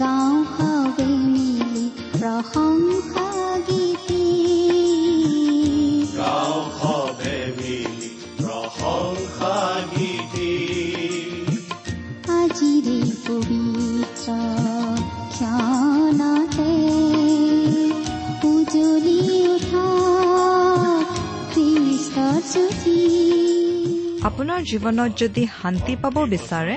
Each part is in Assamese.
গাওঁ সবে মিলি প্ৰশংসা গীতি আজিৰে পবিত্ৰ ক্ষণতে উজলি উঠা আপোনাৰ জীৱনত যদি শান্তি পাব বিচাৰে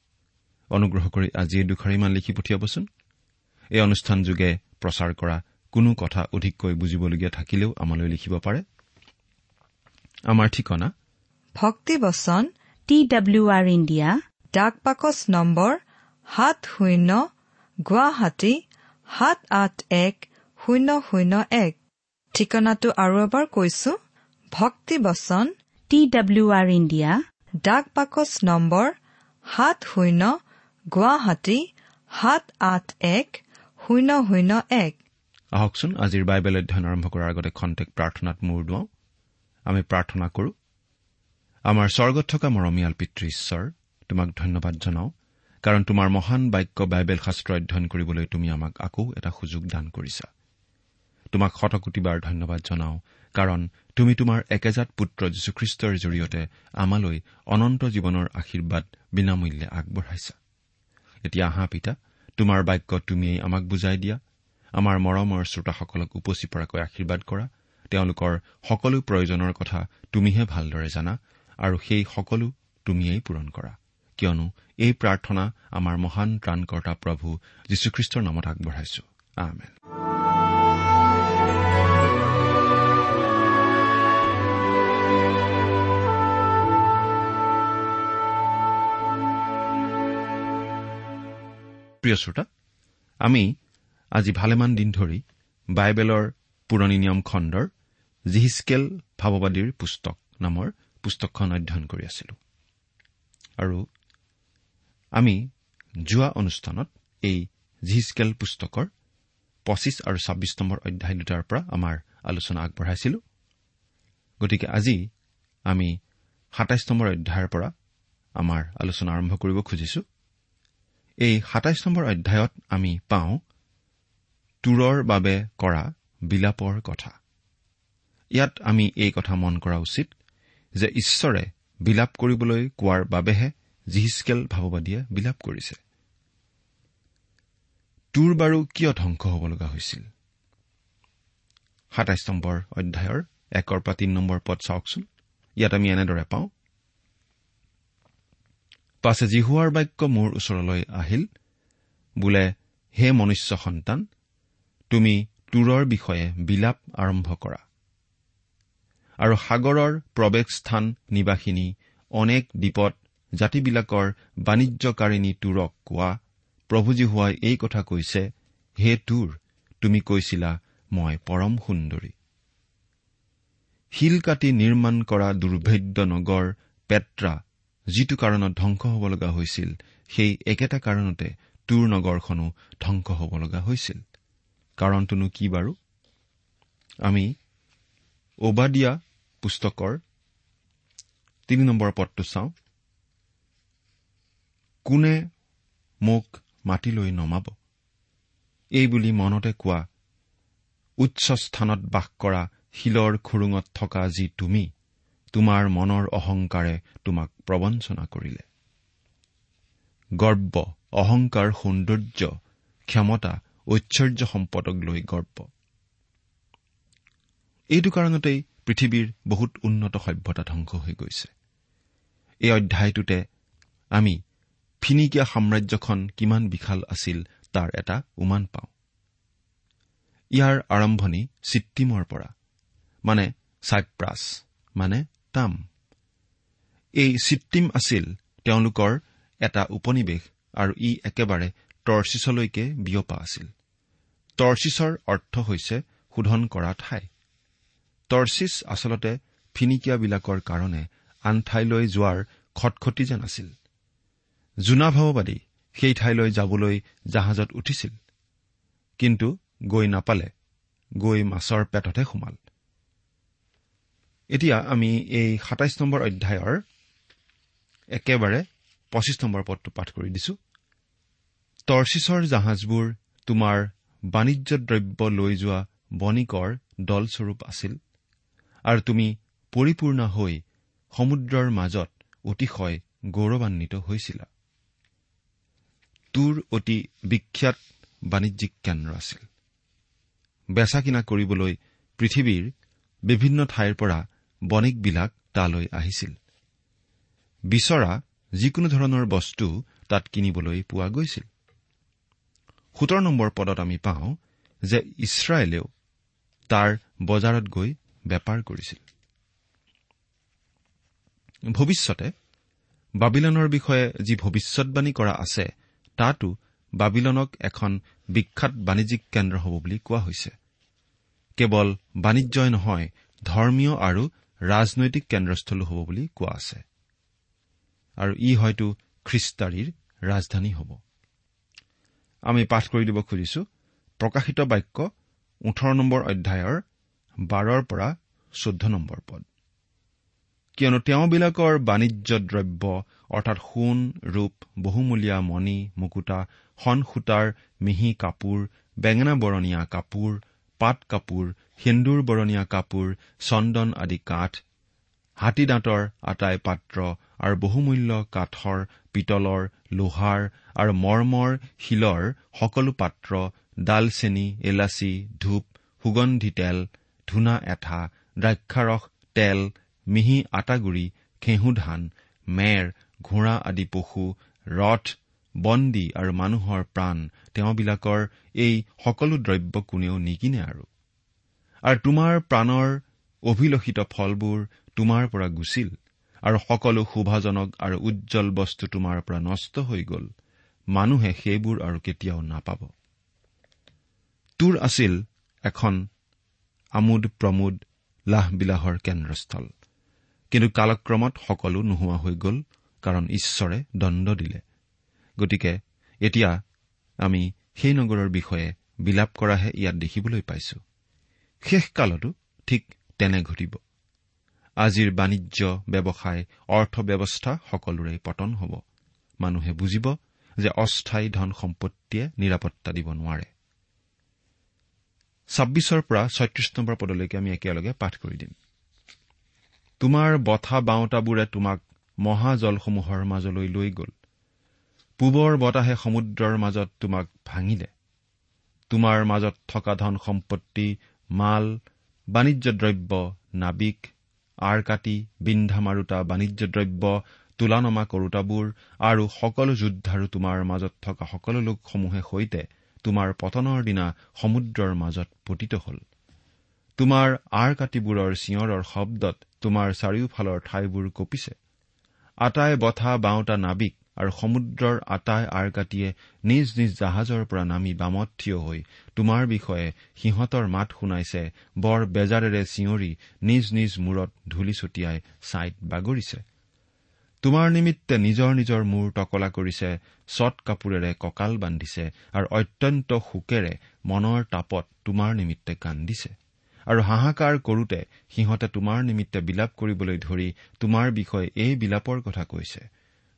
অনুগ্ৰহ কৰি আজি এই দুখাৰিমান লিখি পঠিয়াবচোন। এই অনুষ্ঠান যোগে প্ৰচাৰ কৰা কোনো কথা অধিককৈ বুজিবলগীয়া থাকিলেও আমালৈ লিখিব পাৰে। আমাৰ ঠিকনা? ভক্তিবচন টি ডাব্লিউ আৰ ইণ্ডিয়া ডাক বাকচ নম্বৰ সাত শূন্য গুৱাহাটী সাত আঠ এক শূন্য শূন্য এক। ঠিকনাটো আৰু এবাৰ কৈছো ভক্তিবচন টি ডাব্লিউ আৰ ইণ্ডিয়া ডাক বাকচ নম্বৰ সাত শূন্য গুৱাহাটী সাত আঠ এক শূন্য শূন্য এক। আহকচোন আজিৰ বাইবেল অধ্যয়ন আৰম্ভ কৰাৰ আগতে খন্তেক প্ৰাৰ্থনাত মূৰ দুৱাওঁ। আমি প্ৰাৰ্থনা কৰো। আমাৰ স্বৰ্গত থকা মৰমীয়াল পিতৃ ঈশ্বৰ তোমাক ধন্যবাদ জনাওঁ কাৰণ তোমাৰ মহান বাক্য বাইবেল শাস্ত্ৰ অধ্যয়ন কৰিবলৈ তুমি আমাক আকৌ এটা সুযোগ দান কৰিছা। তোমাক শতকোটিবাৰ ধন্যবাদ জনাওঁ কাৰণ তুমি তোমাৰ একেজাত পুত্ৰ যীশুখ্ৰীষ্টৰ জৰিয়তে আমালৈ অনন্ত জীৱনৰ আশীৰ্বাদ বিনামূল্যে আগবঢ়াইছা। এতিয়া আহা পিতা তোমাৰ বাক্য তুমিয়েই আমাক বুজাই দিয়া। আমাৰ মৰমৰ শ্ৰোতাসকলক উপচি পৰাকৈ আশীৰ্বাদ কৰা। তেওঁলোকৰ সকলো প্ৰয়োজনৰ কথা তুমিহে ভালদৰে জানা আৰু সেই সকলো তুমিয়েই পূৰণ কৰা। কিয়নো এই প্ৰাৰ্থনা আমাৰ মহান ত্ৰাণকৰ্তা প্ৰভু যীশুখ্ৰীষ্টৰ নামত আগবঢ়াইছো। প্ৰিয় শ্ৰোতা আমি আজি ভালেমান দিন ধৰি বাইবেলৰ পুৰণি নিয়ম খণ্ডৰ জিহিচকেল ভাৱবাদীৰ পুস্তক নামৰ পুস্তকখন অধ্যয়ন কৰি আছিলো। আৰু আমি যোৱা অনুষ্ঠানত এই জিহিচকেল পুস্তকৰ পঁচিছ আৰু ছাব্বিছ নম্বৰ অধ্যায় দুটাৰ পৰা আমাৰ আলোচনা আগবঢ়াইছিলো। গতিকে আজি আমি সাতাইছ নম্বৰ অধ্যায়ৰ পৰা আমাৰ আলোচনা আৰম্ভ কৰিব খুজিছো। এই সাতাইছ নম্বৰ অধ্যায়ত আমি পাওঁ তুৰৰ বাবে কৰা বিলাপৰ কথা। ইয়াত আমি এই কথা মন কৰা উচিত যে ঈশ্বৰে বিলাপ কৰিবলৈ কোৱাৰ বাবেহে জিহিচকেল ভাৱবাদীয়ে বিলাপ কৰিছে। তোৰ বাৰু কিয় ধ্বংস হ'ব লগা হৈছিল? সাতাইছ নম্বৰ অধ্যায়ৰ একৰ পৰা তিনি নম্বৰ পদ চাওকচোন। ইয়াত আমি এনেদৰে পাওঁ পাছে জিহুৱাৰ বাক্য মোৰ ওচৰলৈ আহিল। বোলে হে মনুষ্য সন্তান তুমি তোৰৰ বিষয়ে বিলাপ আৰম্ভ কৰা। আৰু সাগৰৰ প্ৰৱেশস্থান নিবাসিনী অনেক দ্বীপত জাতিবিলাকৰ বাণিজ্যকাৰিণী তোৰক কোৱা প্ৰভুজী হোৱাই এই কথা কৈছে হে তোৰ তুমি কৈছিলা মই পৰম সুন্দৰী। শিল কাটি নিৰ্মাণ কৰা দুৰ্ভেদ্য নগৰ পেট্ৰা যিটো কাৰণত ধ্বংস হ'ব লগা হৈছিল সেই একেটা কাৰণতে তোৰ নগৰখনো ধ্বংস হ'ব লগা হৈছিল। কাৰণটোনো কি বাৰু? আমি অবাদিয়া পুস্তকৰ তিনি নম্বৰ পদটো চাওঁ। কোনে মোক মাটিলৈ নমাব? এই বুলি মনতে কোৱা উচ্চ স্থানত বাস কৰা শিলৰ খুৰুঙত থকা যি তুমি তোমাৰ মনৰ অহংকাৰে তোমাক প্ৰবঞ্চনা কৰিলে। গৰ্ব অহংকাৰ সৌন্দৰ্য ক্ষমতা ঐশ্বৰ্য সম্পদক লৈ গৰ্ব। এইটো কাৰণতেই পৃথিৱীৰ বহুত উন্নত সভ্যতা ধ্বংস হৈ গৈছে। এই অধ্যায়টোতে আমি ফিনিকীয়া সাম্ৰাজ্যখন কিমান বিশাল আছিল তাৰ এটা উমান পাওঁ। ইয়াৰ আৰম্ভণি চিত্তিমৰ পৰা মানে চাইপ্ৰাছ মানে তাম এই চিত্তিম আছিল তেওঁলোকৰ এটা উপনিৱেশ আৰু ই একেবাৰে টৰ্চিছলৈকে বিয়পা আছিল। টৰ্চিছৰ অৰ্থ হৈছে শোধন কৰা ঠাই। টৰ্চিছ আচলতে ফিনিকিয়াবিলাকৰ কাৰণে আন ঠাইলৈ যোৱাৰ খটখটি যেন আছিল। জোনাভাৱবাদী সেই ঠাইলৈ যাবলৈ জাহাজত উঠিছিল। কিন্তু গৈ নাপালে গৈ মাছৰ পেটতহে সোমাল। এতিয়া আমি এই সাতাইছ নম্বৰ অধ্যায়ৰ একেবাৰে পঁচিছ নম্বৰ পদটো পাঠ কৰি দিছো। টৰ্চিছৰ জাহাজবোৰ তোমাৰ বাণিজ্য দ্ৰব্য লৈ যোৱা বণিকৰ দলস্বৰূপ আছিল আৰু তুমি পৰিপূৰ্ণ হৈ সমুদ্ৰৰ মাজত অতিশয় গৌৰৱান্বিত হৈছিলা। তোৰ অতি বিখ্যাত বাণিজ্যিক কেন্দ্ৰ আছিল। বেচা কিনা কৰিবলৈ পৃথিৱীৰ বিভিন্ন ঠাইৰ পৰা বণিকবিলাক তালৈ আহিছিল। বিচৰা যিকোনো ধৰণৰ বস্তু তাত কিনিবলৈ পোৱা গৈছিল। সোতৰ নম্বৰ পদত আমি পাওঁ যে ইছৰাইলেও তাৰ বজাৰত গৈ বেপাৰ কৰিছিল। ভৱিষ্যতে বাবিলনৰ বিষয়ে যি ভৱিষ্যৎবাণী কৰা আছে তাতো বাবিলনক এখন বিখ্যাত বাণিজ্যিক কেন্দ্ৰ হ'ব বুলি কোৱা হৈছে। কেৱল বাণিজ্যই নহয় ধৰ্মীয় আৰু ৰাজনৈতিক কেন্দ্ৰস্থলো হ'ব বুলি কোৱা আছে। আৰু ই হয়তো খ্ৰীষ্টাৰীৰ ৰাজধানী হ'ব। আমি পাঠ কৰি দিব খুজিছো প্ৰকাশিত বাক্য ওঠৰ নম্বৰ অধ্যায়ৰ বাৰৰ পৰা চৈধ্য নম্বৰ পদ। কিয়নো তেওঁবিলাকৰ বাণিজ্য দ্ৰব্য অৰ্থাৎ সোণ ৰূপ বহুমূলীয়া মণি মুকুতা সন সূতাৰ মিহি কাপোৰ বেঙেনা বৰণীয়া কাপোৰ পাট কাপোৰ সেন্দুৰ বৰণীয়া কাপোৰ চন্দন আদি কাঠ হাতী দাঁতৰ আটাই পাত্ৰ আৰু বহুমূল্য কাঠৰ পিতলৰ লোহাৰ আৰু মৰ্মৰ শিলৰ সকলো পাত্ৰ ডালচেনী এলাচি ধূপ সুগন্ধি তেল ধূনা এঠা দ্ৰাক্ষাৰস তেল মিহি আটাগুৰি ঘেঁহু ধান মেৰ ঘোঁৰা আদি পশু ৰথ বন্দী আৰু মানুহৰ প্ৰাণ তেওঁবিলাকৰ এই সকলো দ্ৰব্য কোনেও নিকিনে আৰু। আৰু তোমাৰ প্ৰাণৰ অভিলষিত ফলবোৰ তোমাৰ পৰা গুচিল আৰু সকলো শোভাজনক আৰু উজ্জ্বল বস্তু তোমাৰ পৰা নষ্ট হৈ গ'ল। মানুহে সেইবোৰ আৰু কেতিয়াও নাপাব। তোৰ আছিল এখন আমোদ প্ৰমোদ লাহবিলাহৰ কেন্দ্ৰস্থল। কিন্তু কালক্ৰমত সকলো নোহোৱা হৈ গ'ল কাৰণ ঈশ্বৰে দণ্ড দিলে। গতিকে এতিয়া আমি সেই নগৰৰ বিষয়ে বিলাপ কৰাহে ইয়াত দেখিবলৈ পাইছো। শেষকালতো ঠিক তেনে ঘটিব। আজিৰ বাণিজ্য ব্যৱসায় অৰ্থ ব্যৱস্থা সকলোৰে পতন হ'ব। মানুহে বুজিব যে অস্থায়ী ধন সম্পত্তিয়ে নিৰাপত্তা দিব নোৱাৰে। ছাব্বিছৰ পৰা ছয়ত্ৰিশ নম্বৰ পদলৈকে আমি একেলগে পাঠ কৰি দিম। তোমাৰ বঠা বাওঁতাবোৰে তোমাক মহাজলসমূহৰ মাজলৈ লৈ গ'ল। পূবৰ বতাহে সমুদ্ৰৰ মাজত তোমাক ভাঙিলে। তোমাৰ মাজত থকা ধন সম্পত্তি মাল বাণিজ্য দ্ৰব্য নাবিক আৰ কাটি বিন্ধা মাৰোতা বাণিজ্য দ্ৰব্য তোলানমা কৰোতাবোৰ আৰু সকলো যোদ্ধাৰো তোমাৰ মাজত থকা সকলো লোকসমূহে সৈতে তোমাৰ পতনৰ দিনা সমুদ্ৰৰ মাজত পতিত হ'ল। তোমাৰ আৰ কাটিবোৰৰ চিঞৰৰ শব্দত তোমাৰ চাৰিওফালৰ ঠাইবোৰ কঁপিছে। আটাই বঠা বাওঁতা নাবিক আৰু সমুদ্ৰৰ আটাই আৰ কাটিয়ে নিজ নিজ জাহাজৰ পৰা নামি বামত থিয় হৈ তোমাৰ বিষয়ে সিহঁতৰ মাত শুনাইছে বৰ বেজাৰেৰে চিঞৰি নিজ নিজ মূৰত ধূলি ছটিয়াই ছাইত বাগৰিছে। তোমাৰ নিমিত্তে নিজৰ নিজৰ মূৰ টকলা কৰিছে চট কাপোৰেৰে কঁকাল বান্ধিছে আৰু অত্যন্ত শোকেৰে মনৰ তাপত তোমাৰ নিমিত্তে কান্দিছে। আৰু হাহাকাৰ কৰোতে সিহঁতে তোমাৰ নিমিত্তে বিলাপ কৰিবলৈ ধৰি তোমাৰ বিষয়ে এই বিলাপৰ কথা কৈছে।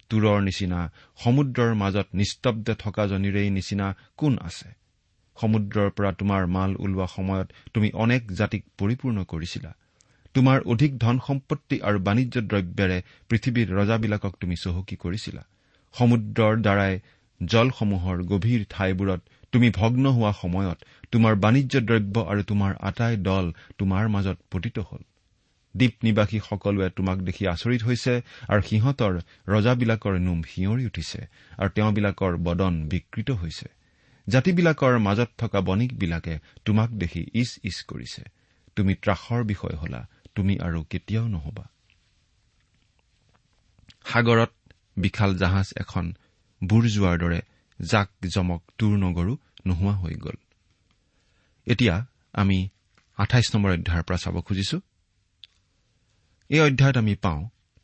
তোৰৰ নিচিনা সমুদ্ৰৰ মাজত নিস্তব্ধ থকাজনীৰেই নিচিনা কোন আছে? সমুদ্ৰৰ পৰা তোমাৰ মাল ওলোৱা সময়ত তুমি অনেক জাতিক পৰিপূৰ্ণ কৰিছিলা। তোমাৰ অধিক ধন সম্পত্তি আৰু বাণিজ্য দ্ৰব্যেৰে পৃথিৱীৰ ৰজাবিলাকক তুমি চহকী কৰিছিলা। সমুদ্ৰৰ দ্বাৰাই জলসমূহৰ গভীৰ ঠাইবোৰত তুমি ভগ্ন হোৱা সময়ত তোমাৰ বাণিজ্য দ্ৰব্য আৰু তোমাৰ আটাই দল তোমাৰ মাজত পতিত হ'ল। দ্বীপ নিবাসী সকলোৱে তোমাক দেখি আচৰিত হৈছে আৰু সিহঁতৰ ৰজাবিলাকৰ নোম শিঁয়ৰি উঠিছে আৰু তেওঁবিলাকৰ বদন বিকৃত হৈছে। জাতিবিলাকৰ মাজত থকা বণিকবিলাকে তোমাক দেখি ইচ ইচ কৰিছে। তুমি ত্ৰাসৰ বিষয় হলা তুমি আৰু কেতিয়াও নহবা। সাগৰত বিশাল জাহাজ এখন বুৰ যোৱাৰ দৰে জাক জমক তোৰ নগৰো নোহোৱা হৈ গ'ল। এতিয়া আমি আঠাইছ নম্বৰ অধ্যায়ৰ পৰা চাব খুজিছো। এই অধ্যায়ত আমি পাওঁ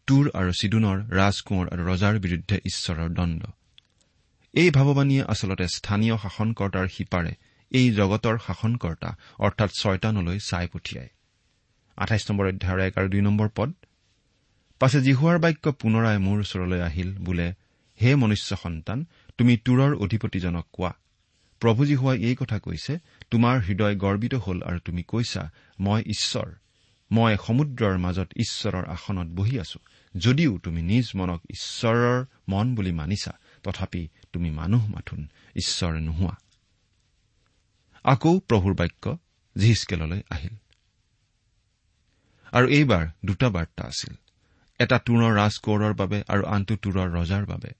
তুৰ আৰু চিডুনৰ ৰাজকোঁৱৰ আৰু ৰজাৰ বিৰুদ্ধে ঈশ্বৰৰ দণ্ড। এই ভাৱবাণীয়ে আচলতে স্থানীয় শাসনকৰ্তাৰ সিপাৰে এই জগতৰ শাসনকৰ্তা অৰ্থাৎ ছয়তানলৈ চাই পঠিয়ায়। আঠাইছ নম্বৰ অধ্যায়ৰ এক আৰু দুই নম্বৰ পদ পাছে জিহুৱাৰ বাক্য পুনৰাই মোৰ ওচৰলৈ আহিল বোলে হে মনুষ্য সন্তান তুমি তুৰৰ অধিপতিজনক কোৱা। প্ৰভু জীহুৱাই এই কথা কৈছে তোমাৰ হৃদয় গৰ্বিত হ'ল আৰু তুমি কৈছা মই ঈশ্বৰ। মই সমুদ্ৰৰ মাজত ঈশ্বৰৰ আসনত বহি আছো। যদিও তুমি নিজ মনক ঈশ্বৰৰ মন বুলি মানিছা তথাপি তুমি মানুহ মাথোন ঈশ্বৰ নোহোৱা। আকৌ প্ৰভুৰ বাক্য জিহিচকেললৈ আহিল। আৰু এইবাৰ দুটা বাৰ্তা আছিল। এটা তোৰৰ ৰাজকৌৰৰ বাবে আৰু আনটো তোৰৰ ৰজাৰ বাবে।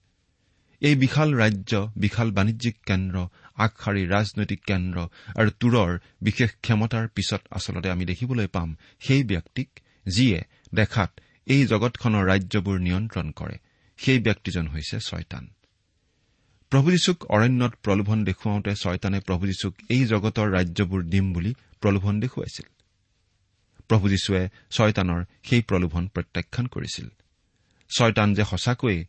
এই বিশাল ৰাজ্য বিশাল বাণিজ্যিক কেন্দ্ৰ আগশাৰীৰ ৰাজনৈতিক কেন্দ্ৰ আৰু তোৰৰ বিশেষ ক্ষমতাৰ পিছত আচলতে আমি দেখিবলৈ পাম সেই ব্যক্তিক যিয়ে দেখাত এই জগতখনৰ ৰাজ্যবোৰ নিয়ন্ত্ৰণ কৰে। সেই ব্যক্তিজন হৈছে ছয়তান। প্ৰভু যীশুক অৰণ্যত প্ৰলোভন দেখুৱাওঁতে ছয়তানে প্ৰভু যীশুক এই জগতৰ ৰাজ্যবোৰ দিম বুলি প্ৰলোভন দেখুৱাইছিল। প্ৰভু যীশুৱে ছয়তানৰ সেই প্ৰলোভন প্ৰত্যাখ্যান কৰিছিল। ছয়তান যে সঁচাকৈয়ে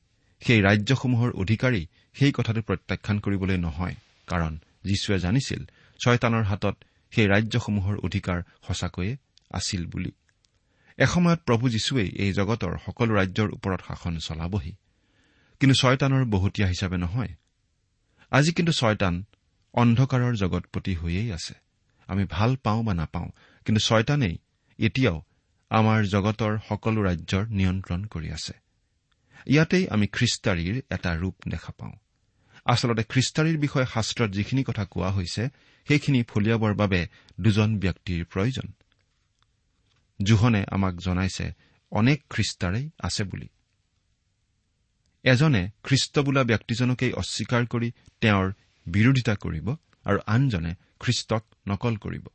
সেই ৰাজ্যসমূহৰ অধিকাৰী সেই কথাটো প্ৰত্যাখ্যান কৰিবলৈ নহয় কাৰণ যীশুৱে জানিছিল ছয়তানৰ হাতত সেই ৰাজ্যসমূহৰ অধিকাৰ সঁচাকৈয়ে আছিল বুলি। এসময়ত প্ৰভু যীশুৱেই এই জগতৰ সকলো ৰাজ্যৰ ওপৰত শাসন চলাবহি। কিন্তু ছয়তানৰ বহুতীয়া হিচাপে নহয়। আজি কিন্তু ছয়তান অন্ধকাৰৰ জগতপতি হৈয়েই আছে। আমি ভাল পাওঁ বা নাপাওঁ কিন্তু ছয়তানেই এতিয়াও আমাৰ জগতৰ সকলো ৰাজ্যৰ নিয়ন্ত্ৰণ কৰি আছে। ইয়াতেই আমি খ্ৰীষ্টাৰীৰ এটা ৰূপ দেখা পাওঁ। আচলতে খ্ৰীষ্টাৰীৰ বিষয়ে শাস্ত্ৰত যিখিনি কথা কোৱা হৈছে সেইখিনি ফলিয়াবৰ বাবে দুজন ব্যক্তিৰ প্ৰয়োজন। জোহনে আমাক জনাইছে অনেক খ্ৰীষ্টাৰেই আছে বুলি। এজনে খ্ৰীষ্ট বোলা ব্যক্তিজনকেই অস্বীকাৰ কৰি তেওঁৰ বিৰোধিতা কৰিব আৰু আনজনে খ্ৰীষ্টক নকল কৰিব।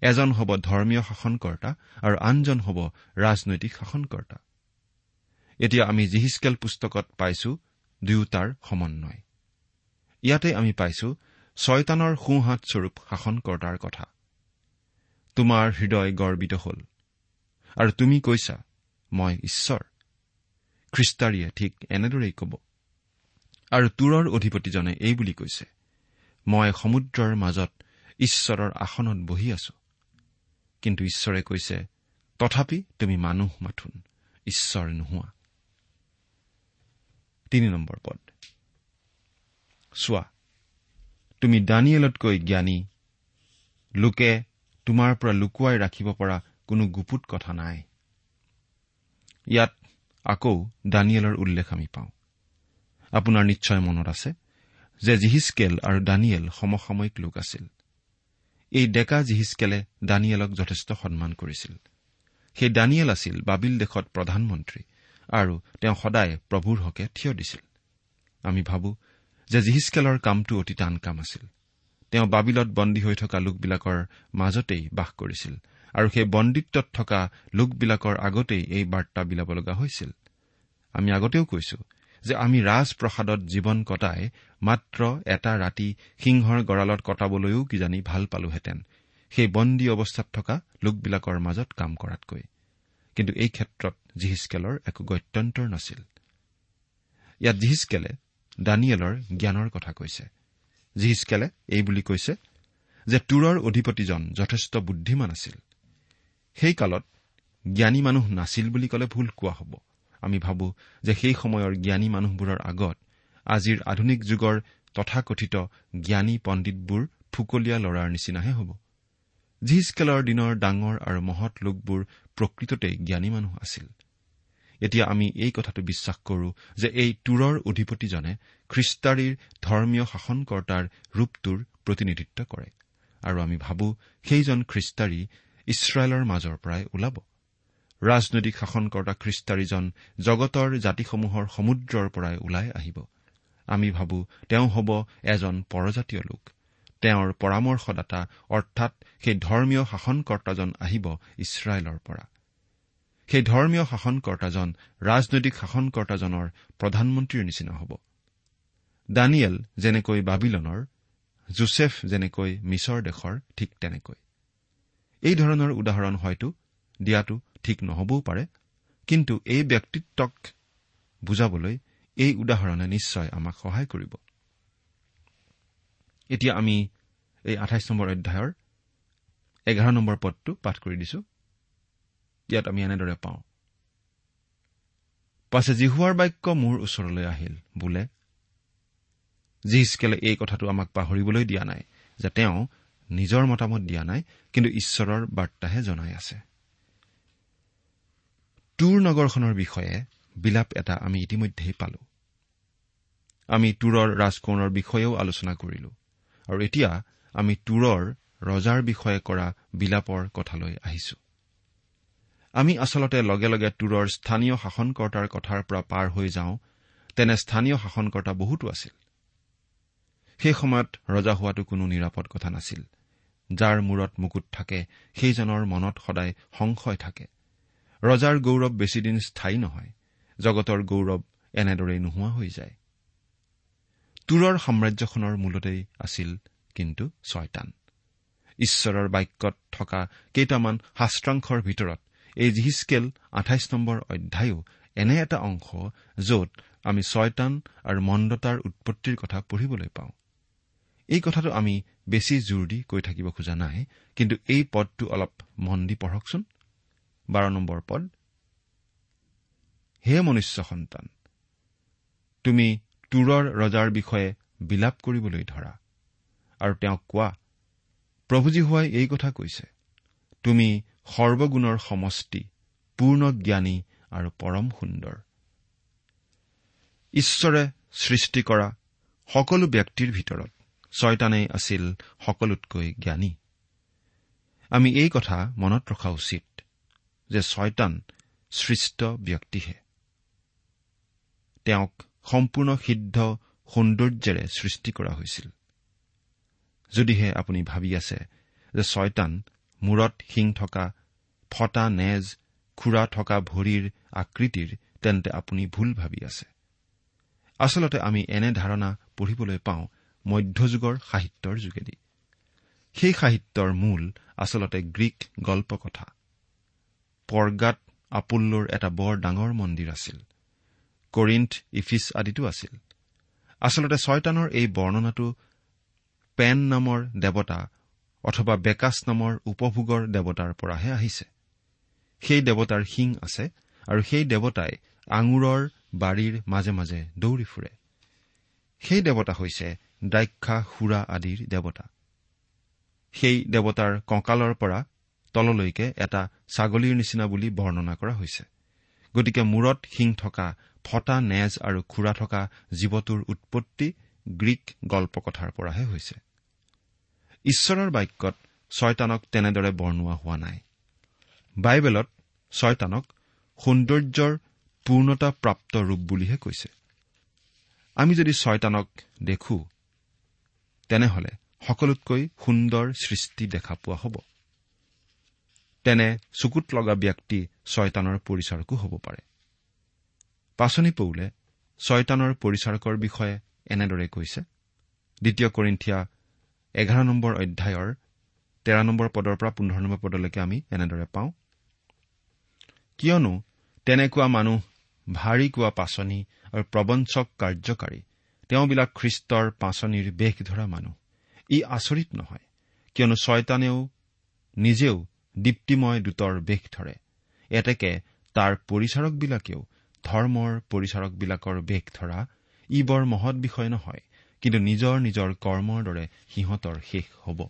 এজন হ'ব ধৰ্মীয় শাসনকৰ্তা আৰু আনজন হ'ব ৰাজনৈতিক শাসনকৰ্তা। এতিয়া আমি জিহিচকেল পুস্তকত পাইছো দুয়োটাৰ সমন্বয়। ইয়াতে আমি পাইছো ছয়তানৰ সোঁহাত স্বৰূপ শাসনকৰ্তাৰ কথা। তোমাৰ হৃদয় গৰ্বিত হ'ল। আৰু তুমি কৈছা মই ঈশ্বৰ। খ্ৰীষ্টাৰীয়ে ঠিক এনেদৰেই কব। আৰু তোৰৰ অধিপতিজনে এই বুলি কৈছে মই সমুদ্ৰৰ মাজত ঈশ্বৰৰ আসনত বহি আছো। কিন্তু ঈশ্বৰে কৈছে তথাপি তুমি মানুহ মাথোন ঈশ্বৰ নোহোৱা। তিনি নম্বৰ পদ। চোৱা তুমি দানিয়েলতকৈ জ্ঞানী। লোকে তোমাৰ পৰা লুকুৱাই ৰাখিব পৰা কোনো গুপুত কথা নাই। ইয়াত আকৌ দানিয়েলৰ উল্লেখ আমি পাওঁ। আপোনাৰ নিশ্চয় মনত আছে যে জিহিচকেল আৰু দানিয়েল সমসাময়িক লোক আছিল। এই ডেকা জিহিচকেলে দানিয়েলক যথেষ্ট সন্মান কৰিছিল। সেই দানিয়েল আছিল বাবিল দেশত প্ৰধানমন্ত্ৰী। আৰু তেওঁ সদায় প্ৰভুৰ হকে থিয় দিছিল। আমি ভাবো যে জিহিচকেলৰ কামটো অতি টান কাম আছিল। তেওঁ বাবিলত বন্দী হৈ থকা লোকবিলাকৰ মাজতেই বাস কৰিছিল আৰু সেই বন্দীত্বত থকা লোকবিলাকৰ আগতেই এই বাৰ্তা বিলাব লগা হৈছিল। আমি আগতেও কৈছো যে আমি ৰাজপ্ৰসাদত জীৱন কটাই মাত্ৰ এটা ৰাতি সিংহৰ গঁড়ালত কটাবলৈও কিজানি ভাল পালোহেঁতেন। সেই বন্দী অৱস্থাত থকা লোকবিলাকৰ মাজত কাম কৰাতকৈ। কিন্তু এই ক্ষেত্ৰত জিহিচকেলৰ একো গত্যন্তৰ নাছিল। ইয়াত জিহিচকেলে দানিয়েলৰ জ্ঞানৰ কথা কৈছে। জিহিচকেলে এই বুলি কৈছে যে তুৰৰ অধিপতিজন যথেষ্ট বুদ্ধিমান আছিল। সেই কালত জ্ঞানী মানুহ নাছিল বুলি ক'লে ভুল কোৱা হ'ব। আমি ভাবো যে সেই সময়ৰ জ্ঞানী মানুহবোৰৰ আগত আজিৰ আধুনিক যুগৰ তথাকথিত জ্ঞানী পণ্ডিতবোৰ ফুকলীয়া লৰাৰ নিচিনাহে হ'ব। জিহিচকেলৰ দিনৰ ডাঙৰ আৰু মহৎ লোকবোৰ প্ৰকৃততেই জ্ঞানী মানুহ আছিল। এতিয়া আমি এই কথাটো বিশ্বাস কৰো যে এই তুৰৰ অধিপতিজনে খ্ৰীষ্টাৰীৰ ধৰ্মীয় শাসনকৰ্তাৰ ৰূপটোৰ প্ৰতিনিধিত্ব কৰে। আৰু আমি ভাবো সেইজন খ্ৰীষ্টাৰী ইছৰাইলৰ মাজৰ পৰাই ওলাব। ৰাজনৈতিক শাসনকৰ্তা খ্ৰীষ্টাৰীজন জগতৰ জাতিসমূহৰ সমুদ্ৰৰ পৰাই ওলাই আহিব। আমি ভাবো তেওঁ হ'ব এজন পৰজাতীয় লোক। তেওঁৰ পৰামৰ্শদাতা অৰ্থাৎ সেই ধৰ্মীয় শাসনকৰ্তাজন আহিব ইছৰাইলৰ পৰা। সেই ধৰ্মীয় শাসনকৰ্তাজন ৰাজনৈতিক শাসনকৰ্তাজনৰ প্ৰধানমন্ত্ৰীৰ নিচিনা হ'ব। দানিয়েল যেনেকৈ বাবিলনৰ জোচেফ যেনেকৈ মিছৰ দেশৰ ঠিক তেনেকৈ। এই ধৰণৰ উদাহৰণ হয়তো দিয়াটো ঠিক নহবও পাৰে কিন্তু এই ব্যক্তিত্বক বুজাবলৈ এই উদাহৰণে নিশ্চয় আমাক সহায় কৰিব। এতিয়া আমি এই আঠাইছ নম্বৰ অধ্যায়ৰ এঘাৰ নম্বৰ পদটো পাঠ কৰি দিছো। ইয়াত আমি এনেদৰে পাওঁ। পাছে জিহুৱাৰ বাক্য মোৰ ওচৰলৈ আহিল বোলে জিহিচকেলে এই কথাটো আমাক পাহৰিবলৈ দিয়া নাই যে তেওঁ নিজৰ মতামত দিয়া নাই কিন্তু ঈশ্বৰৰ বাৰ্তাহে জনাই আছে। তুৰ নগৰখনৰ বিষয়ে বিলাপ এটা আমি ইতিমধ্যেই পালো। আমি তুৰৰ ৰাজকোঁৱৰৰ বিষয়েও আলোচনা কৰিলো। আৰু এতিয়া আমি তুৰৰ ৰজাৰ বিষয়ে কৰা বিলাপৰ কথালৈ আহিছো। আমি আচলতে লগে লগে তুৰৰ স্থানীয় শাসনকৰ্তাৰ কথাৰ পৰা পাৰ হৈ যাওঁ তেনে স্থানীয় শাসনকৰ্তা বহুতো আছিল। সেই সময়ত ৰজা হোৱাটো কোনো নিৰাপদ কথা নাছিল। যাৰ মূৰত মুকুট থাকে সেইজনৰ মনত সদায় সংশয় থাকে। ৰজাৰ গৌৰৱ বেছিদিন স্থায়ী নহয় জগতৰ গৌৰৱ এনেদৰেই নোহোৱা হৈ যায়। তুৰৰ সাম্ৰাজ্যখনৰ মূলতেই আছিল কিন্তু ছয়তান। ঈশ্বৰৰ বাক্যত থকা কেইটামান শাস্ত্ৰাংশৰ ভিতৰত এই জিহিচকেল আঠাইছ নম্বৰ অধ্যায়ো এনে এটা অংশ য'ত আমি ছয়তান আৰু মন্দতাৰ উৎপত্তিৰ কথা পঢ়িবলৈ পাওঁ। এই কথাটো আমি বেছি জোৰ দি কৈ থাকিব খোজা নাই কিন্তু এই পদটো অলপ মন দি পঢ়কচোন। বাৰ নম্বৰ পদ। হে মনুষ্য সন্তান তুমি তুৰৰ ৰজাৰ বিষয়ে বিলাপ কৰিবলৈ ধৰা। আৰু তেওঁক কোৱা প্ৰভুজী হোৱাই এই কথা কৈছে তুমি সৰ্বগুণৰ সমষ্টি পূৰ্ণ জ্ঞানী আৰু পৰম সুন্দৰ। ঈশ্বৰে সৃষ্টি কৰা সকলো ব্যক্তিৰ ভিতৰত ছয়তানেই আছিল সকলোতকৈ জ্ঞানী। আমি এই কথা মনত ৰখা উচিত যে ছয়তান সৃষ্ট ব্যক্তিহে। তেওঁক সম্পূৰ্ণ সিদ্ধ সৌন্দৰ্যেৰে সৃষ্টি কৰা হৈছিল। যদিহে আপুনি ভাবি আছে যে ছয়তান মূৰত শিং থকা ফটা নেজ খুৰা থকা ভৰিৰ আকৃতিৰ তেন্তে আপুনি ভুল ভাবি আছে। আচলতে আমি এনে ধাৰণা পঢ়িবলৈ পাওঁ মধ্যযুগৰ সাহিত্যৰ যোগেদি। সেই সাহিত্যৰ মূল আচলতে গ্ৰীক গল্পকথা। পৰ্গাত আপুল্লোৰ এটা বৰ ডাঙৰ মন্দিৰ আছিল। কৰিণ্ঠ ইফিছ আদিতো আছিল। আচলতে ছয়তানৰ এই বৰ্ণনাটো পেন নামৰ দেৱতা অথবা বেকাছ নামৰ উপভোগৰ দেৱতাৰ পৰাহে আহিছে। সেই দেৱতাৰ শিং আছে আৰু সেই দেৱতাই আঙুৰৰ বাৰীৰ মাজে মাজে দৌৰি ফুৰে। সেই দেৱতা হৈছে দ্ৰাক্ষা সুৰা আদিৰ দেৱতা। সেই দেৱতাৰ কঁকালৰ পৰা তললৈকে এটা ছাগলীৰ নিচিনা বুলি বৰ্ণনা কৰা হৈছে। গতিকে মূৰত শিং থকা ফটা নেজ আৰু খুৰা থকা জীৱটোৰ উৎপত্তি গ্ৰীক গল্পকথাৰ পৰাহে হৈছে। ঈশ্বৰৰ বাক্যত ছয়তানক তেনেদৰে বৰ্ণোৱা হোৱা নাই। বাইবেলত ছয়তানক সৌন্দৰ্যৰ পূৰ্ণতাপ্ৰাপ্ত ৰূপ বুলিহে কৈছে। আমি যদি ছয়তানক দেখো তেনেহলে সকলোতকৈ সুন্দৰ সৃষ্টি দেখা পোৱা হ'ব। তেনে চকুত লগা ব্যক্তি ছয়তানৰ পৰিচাৰকো হ'ব পাৰে। পাচনি পৌলে ছয়তানৰ পৰিচাৰকৰ বিষয়ে এনেদৰে কৈছে। দ্বিতীয় কৰিন্ঠিয়া এঘাৰ নম্বৰ অধ্যায়ৰ তেৰ নম্বৰ পদৰ পৰা পোন্ধৰ নম্বৰ পদলৈকে আমি এনেদৰে পাওঁ। কিয়নো তেনেকুৱা মানুহ ভাৰী কোৱা পাচনি আৰু প্ৰবঞ্চক কাৰ্যকাৰী তেওঁবিলাক খ্ৰীষ্টৰ পাচনিৰ বেশ ধৰা মানুহ। ই আচৰিত নহয় কিয়নো ছয়তানেও নিজেও দীপ্তিময় দূতৰ বেশ ধৰে। এতেকে তাৰ পৰিচাৰকবিলাকেও ধৰ্মৰ পৰিচাৰকবিলাকৰ বেশ ধৰা ই বৰ মহৎ বিষয় নহয় কিন্তু নিজৰ নিজৰ কৰ্মৰ দৰে সিহঁতৰ শেষ হ'ব।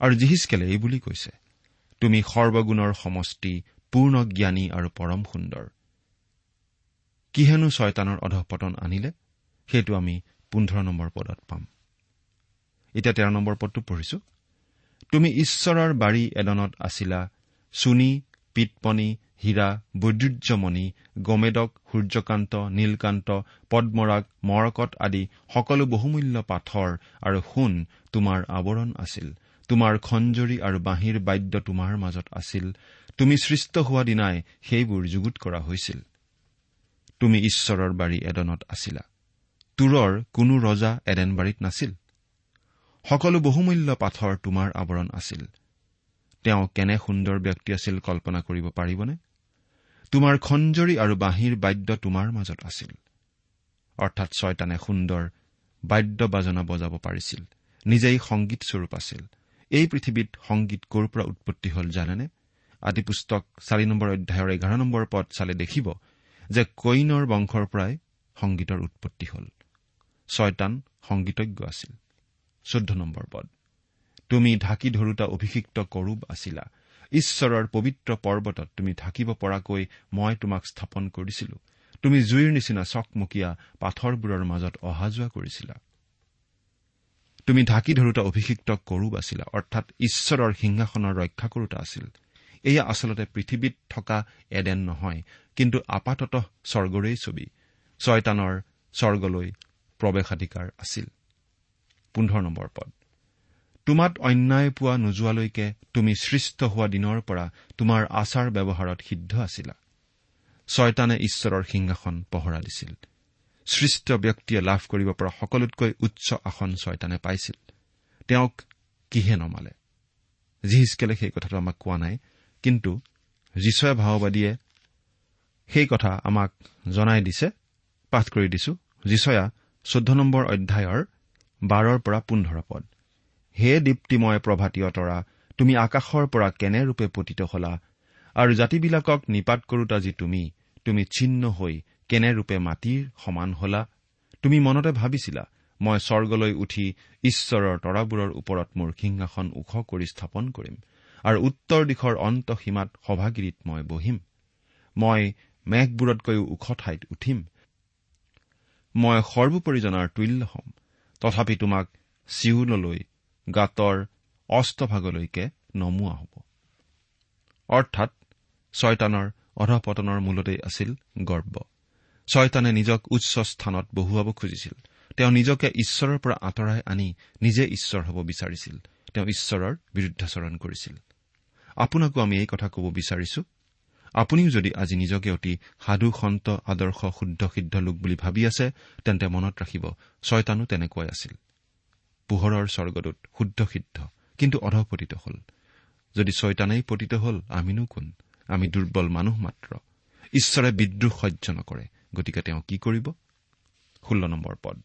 আৰু জিহিচকেলে এই বুলি কৈছে তুমি সৰ্বগুণৰ সমষ্টি পূৰ্ণ জ্ঞানী আৰু পৰম সুন্দৰ। কিহেনো ছয়তানৰ অধপতন আনিলে? সেইটো আমি পোন্ধৰ নম্বৰ পদত পাম। এতিয়া তেৰ নম্বৰ পদটো পঢ়িছো। তুমি ঈশ্বৰৰ বাৰী এদনত আছিলা চুনী পিতপনি হীৰা বৈদ্যুৰ্যমণি গমেদক সূৰ্যকান্ত নীলকান্ত পদ্মৰাগ মৰকত আদি সকলো বহুমূল্য পাথৰ আৰু সোণ তোমাৰ আৱৰণ আছিল। তোমাৰ খঞ্জৰি আৰু বাঁহীৰ বাদ্য তোমাৰ মাজত আছিল। তুমি সৃষ্ট হোৱা দিনাই সেইবোৰ যুগুত কৰা হৈছিল। তুমি ঈশ্বৰৰ বাৰী এদনত আছিলা। তোৰৰ কোনো ৰজা এডেনবাৰীত নাছিল। সকলো বহুমূল্য পাথৰ তোমাৰ আৱৰণ আছিল। তেওঁ কেনে সুন্দৰ ব্যক্তি আছিল কল্পনা কৰিব পাৰিবনে? তোমাৰ খঞ্জৰি আৰু বাঁহীৰ বাদ্য তোমাৰ মাজত আছিল। অৰ্থাৎ ছয়তানে সুন্দৰ বাদ্য বাজনা বজাব পাৰিছিল। নিজেই সংগীতস্বৰূপ আছিল। এই পৃথিৱীত সংগীত ক'ৰ পৰা উৎপত্তি হ'ল জানেনে? আদি পুস্তক চাৰি নম্বৰ অধ্যায়ৰ এঘাৰ নম্বৰ পদ চালে দেখিব যে কৈনৰ বংশৰ পৰাই সংগীতৰ উৎপত্তি হ'ল। ছয়তান সংগীতজ্ঞ আছিল। চৈধ্য নম্বৰ পদ। তুমি ঢাকি ধৰোতা অভিষিক্ত কৰোব আছিলা। ঈশ্বৰৰ পবিত্ৰ পৰ্বতত তুমি ঢাকিব পৰাকৈ মই তোমাক স্থাপন কৰিছিলো। তুমি জুইৰ নিচিনা চকমকীয়া পাথৰবোৰৰ মাজত অহা যোৱা কৰিছিলা। তুমি ঢাকি ধৰোতা অভিষিক্ত কৰোব আছিলা অৰ্থাৎ ঈশ্বৰৰ সিংহাসনৰ ৰক্ষা কৰোতা আছিল। এয়া আচলতে পৃথিৱীত থকা এডেন নহয় কিন্তু আপাতত স্বৰ্গৰেই ছবি। ছয়তানৰ স্বৰ্গলৈ প্ৰৱেশাধিকাৰ আছিল। পোন্ধৰ নম্বৰ পদ। তোমাত অন্যায় পোৱা নোযোৱালৈকে তুমি সৃষ্ট হোৱা দিনৰ পৰা তোমাৰ আচাৰ ব্যৱহাৰত সিদ্ধ আছিলা। ছয়তানে ঈশ্বৰৰ সিংহাসন পহৰা দিছিল। সৃষ্ট ব্যক্তিয়ে লাভ কৰিব পৰা সকলোতকৈ উচ্চ আসন ছয়তানে পাইছিল। তেওঁক কিহে নমালে? জিহিচকেলে সেই কথাটো আমাক কোৱা নাই কিন্তু যীচয় ভাওবাদীয়ে সেই কথা আমাক জনাই দিছে পাঠ কৰি দিছো। যীচয়া চৈধ্য নম্বৰ অধ্যায়ৰ বাৰৰ পৰা পোন্ধৰ পদ। হে দীপ্তিময় প্ৰভাতীয় তৰা তুমি আকাশৰ পৰা কেনেৰূপে পতিত হলা? আৰু জাতিবিলাকক নিপাত কৰোতা যি তুমি তুমি চিহ্ন হৈ কেনেৰূপে মাটিৰ সমান হলা? তুমি মনতে ভাবিছিলা মই স্বৰ্গলৈ উঠি ঈশ্বৰৰ তৰাবোৰৰ ওপৰত মোৰ সিংহাসন ওখ কৰি স্থাপন কৰিম আৰু উত্তৰ দিশৰ অন্তসীমাত সভাগিৰিত মই বহিম। মই মেঘবোৰতকৈও ওখ ঠাইত উঠিম। মই সৰ্বোপৰি জনাৰ তুল্য হ'ম। তথাপি তোমাক চিউললৈ গাঁতৰ অস্তভাগলৈকে নমোৱা হ'ব। অৰ্থাৎ ছয়তানৰ অধপতনৰ মূলতেই আছিল গৰ্ব। ছয়তানে নিজক উচ্চ স্থানত বহুৱাব খুজিছিল। তেওঁ নিজকে ঈশ্বৰৰ পৰা আঁতৰাই আনি নিজে ঈশ্বৰ হ'ব বিচাৰিছিল। তেওঁ ঈশ্বৰৰ বিৰুদ্ধাচৰণ কৰিছিল। আপোনাকো আমি এই কথা ক'ব বিচাৰিছো? আপুনিও যদি আজি নিজকে অতি সাধু সন্ত আদৰ্শ শুদ্ধ সিদ্ধ লোক বুলি ভাবি আছে তেন্তে মনত ৰাখিব ছয়তানো তেনেকুৱাই আছিল। পোহৰৰ স্বৰ্গদূত শুদ্ধ সিদ্ধ কিন্তু অধপতিত হল। যদি ছয়তানেই পতিত হল আমিনো কোন? আমি দুৰ্বল মানুহ মাত্ৰ। ঈশ্বৰে বিদ্ৰোহ সহ্য নকৰে। গতিকে তেওঁ কি কৰিব? ষোল্ল নম্বৰ পদ।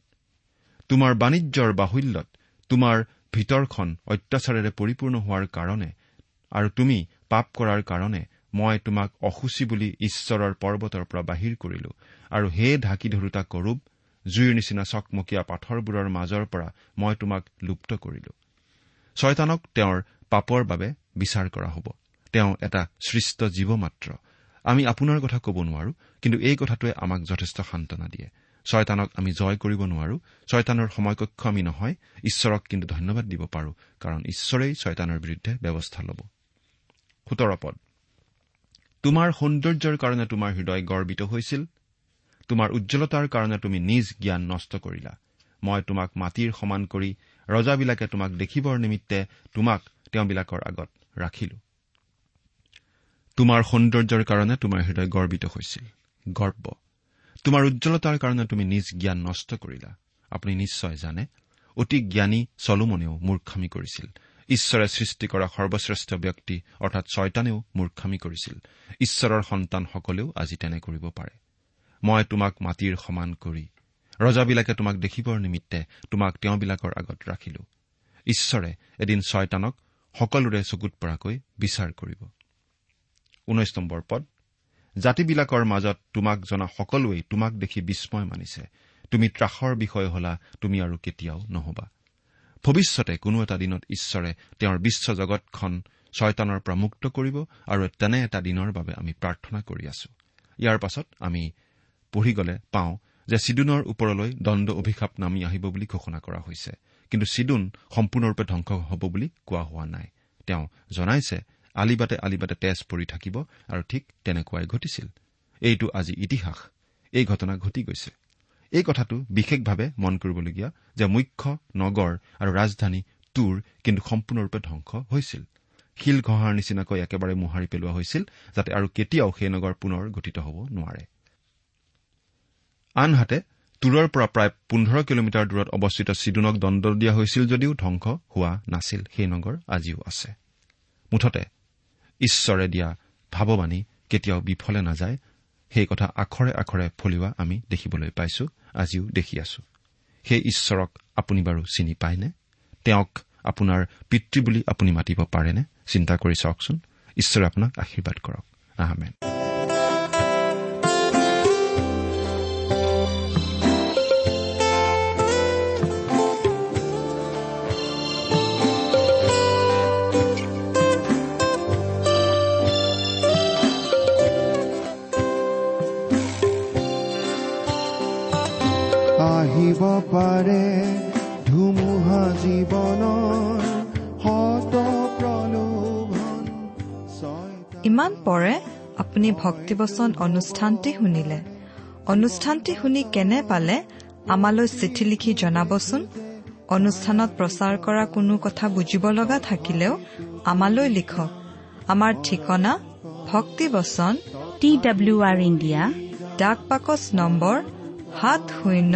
তোমাৰ বাণিজ্যৰ বাহুল্যত তোমাৰ ভিতৰখন অত্যাচাৰেৰে পৰিপূৰ্ণ হোৱাৰ কাৰণে আৰু তুমি পাপ কৰাৰ কাৰণে মই তোমাক অসুচী বুলি ঈশ্বৰৰ পৰ্বতৰ পৰা বাহিৰ কৰিলো আৰু হে ঢাকি ধৰোতা কৰোব জুইৰ নিচিনা চকমকীয়া পাথৰবোৰৰ মাজৰ পৰা মই তোমাক লুপ্ত কৰিলো। ছয়তানক তেওঁৰ পাপৰ বাবে বিচাৰ কৰা হ'ব। তেওঁ এটা সৃষ্ট জীৱ মাত্ৰ আমি আপোনাৰ কথা ক'ব নোৱাৰো কিন্তু এই কথাটোৱে আমাক যথেষ্ট সান্তনা দিয়ে। ছয়তানক আমি জয় কৰিব নোৱাৰো। ছয়তানৰ সময়কক্ষ আমি নহয় ঈশ্বৰক কিন্তু ধন্যবাদ দিব পাৰো কাৰণ ঈশ্বৰেই ছয়তানৰ বিৰুদ্ধে ব্যৱস্থা ল'ব। তোমাৰ সৌন্দৰ্যৰ কাৰণে তোমাৰ হৃদয় গৰ্বিত হৈছিল। তোমাৰ উজ্জ্বলতাৰ কাৰণে তুমি নিজ জ্ঞান নষ্ট কৰিলা। মই তোমাক মাটিৰ সমান কৰি ৰজাবিলাকে তোমাক দেখিবৰ নিমিত্তে তোমাক তেওঁবিলাকৰ আগত ৰাখিলো। তোমাৰ সৌন্দৰ্যৰ কাৰণে তোমাৰ হৃদয় গৰ্বিত হৈছিল। গৰ্ব। তোমাৰ উজ্জ্বলতাৰ কাৰণে তুমি নিজ জ্ঞান নষ্ট কৰিলা। আপুনি নিশ্চয় জানে অতি জ্ঞানী চলোমনেও মূৰ্খামি কৰিছিল। ঈশ্বৰে সৃষ্টি কৰা সৰ্বশ্ৰেষ্ঠ ব্যক্তি অৰ্থাৎ ছয়তানেও মূৰ্খামি কৰিছিল। ঈশ্বৰৰ সন্তানসকলেও আজি তেনে কৰিব পাৰে। মই তোমাক মাটিৰ সমান কৰি ৰজাবিলাকে তোমাক দেখিবৰ নিমিত্তে তোমাক তেওঁবিলাকৰ আগত ৰাখিলো। ঈশ্বৰে এদিন ছয়তানক সকলোৰে চকুত পৰাকৈ বিচাৰ কৰিব। জাতিবিলাকৰ মাজত তোমাক জনা সকলোৱেই তোমাক দেখি বিস্ময় মানিছে। তুমি ত্ৰাসৰ বিষয় হলা তুমি আৰু কেতিয়াও নহবা। ভৱিষ্যতে কোনো এটা দিনত ঈশ্বৰে তেওঁৰ বিশ্ব জগতখন ছয়তানৰ পৰা মুক্ত কৰিব আৰু তেনে এটা দিনৰ বাবে আমি প্ৰাৰ্থনা কৰি আছো। ইয়াৰ পাছত আমি পঢ়ি গলে পাওঁ যে চিডুনৰ ওপৰলৈ দণ্ড অভিশাপ নামি আহিব বুলি ঘোষণা কৰা হৈছে। কিন্তু চিডুন সম্পূৰ্ণৰূপে ধ্বংস হ'ব বুলি কোৱা হোৱা নাই। তেওঁ জনাইছে আলিবাটে আলিবাটে তেজ পৰি থাকিব আৰু ঠিক তেনেকুৱাই ঘটিছিল। এইটো আজি ইতিহাস। এই ঘটনা ঘটি গৈছে। এই কথাটো বিশেষভাৱে মন কৰিবলগীয়া যে মুখ্য নগৰ আৰু ৰাজধানী তুৰ কিন্তু সম্পূৰ্ণৰূপে ধ্বংস হৈছিল। শিল ঘঁহাৰ নিচিনাকৈ একেবাৰে মোহাৰি পেলোৱা হৈছিল যাতে আৰু কেতিয়াও সেই নগৰ পুনৰ গঠিত হ'ব নোৱাৰে। আনহাতে তুৰৰ পৰা প্ৰায় পোন্ধৰ কিলোমিটাৰ দূৰত অৱস্থিত চিডুনক দণ্ড দিয়া হৈছিল যদিও ধ্বংস হোৱা নাছিল। সেই নগৰ আজিও আছে। মুঠতে ঈশ্বৰে দিয়া ভাৱবাণী কেতিয়াও বিফলে নাযায়। সেই কথা আখৰে আখৰে ফলিওৱা আমি দেখিবলৈ পাইছো আজিও দেখি আছো। সেই ঈশ্বৰক আপুনি বাৰু চিনি পায়নে? তেওঁক আপোনাৰ পিতৃ বুলি আপুনি মাতিব পাৰেনে? চিন্তা কৰি চাওকচোন। ঈশ্বৰে আপোনাক আশীৰ্বাদ কৰক। আহমেদ আহিব পাৰে। ধুমুহা জীৱনৰ শত প্ৰলোভন ছয়টা ইমান পৰে আপুনি ভক্তিবচন অনুষ্ঠানটি শুনিলে। অনুষ্ঠানটি শুনি কেনে পালে? আমালৈ চিঠি লিখি জনাবচোন। অনুষ্ঠানত প্ৰচাৰ কৰা কোনো কথা বুজিব লগা থাকিলেও আমালৈ লিখক। আমাৰ ঠিকনা ভক্তিবচন টি ডাব্লিউ আৰ ইণ্ডিয়া ডাক পাকচ নম্বৰ সাত শূন্য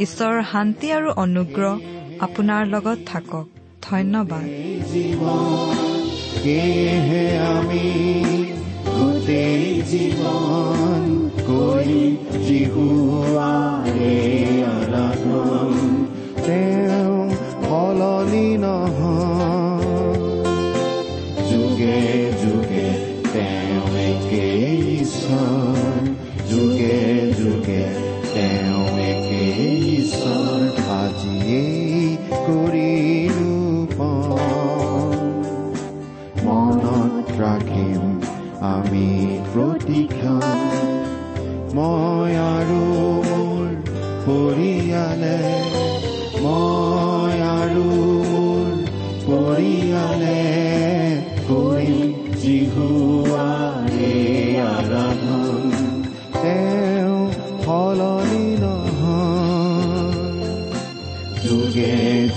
ঈশ্বৰৰ শান্তি আৰু অনুগ্ৰহ আপোনাৰ লগত থাকক। ধন্যবাদ। সেয়েহে আমি গোটেই জীৱন কৰি তেওঁ সলনি নহয়। যুগে যুগে তেওঁ একেই যুগে যুগে তেওঁ ঈশ্বৰ আজিয়েই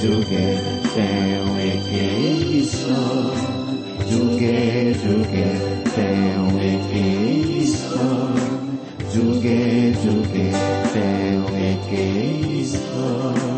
যুগে তেওঁ একেই ঈশ্বৰ যুগে যুগে তেওঁ একেই ঈশ্বৰ যুগে যুগে তেওঁ একেই ঈশ্বৰ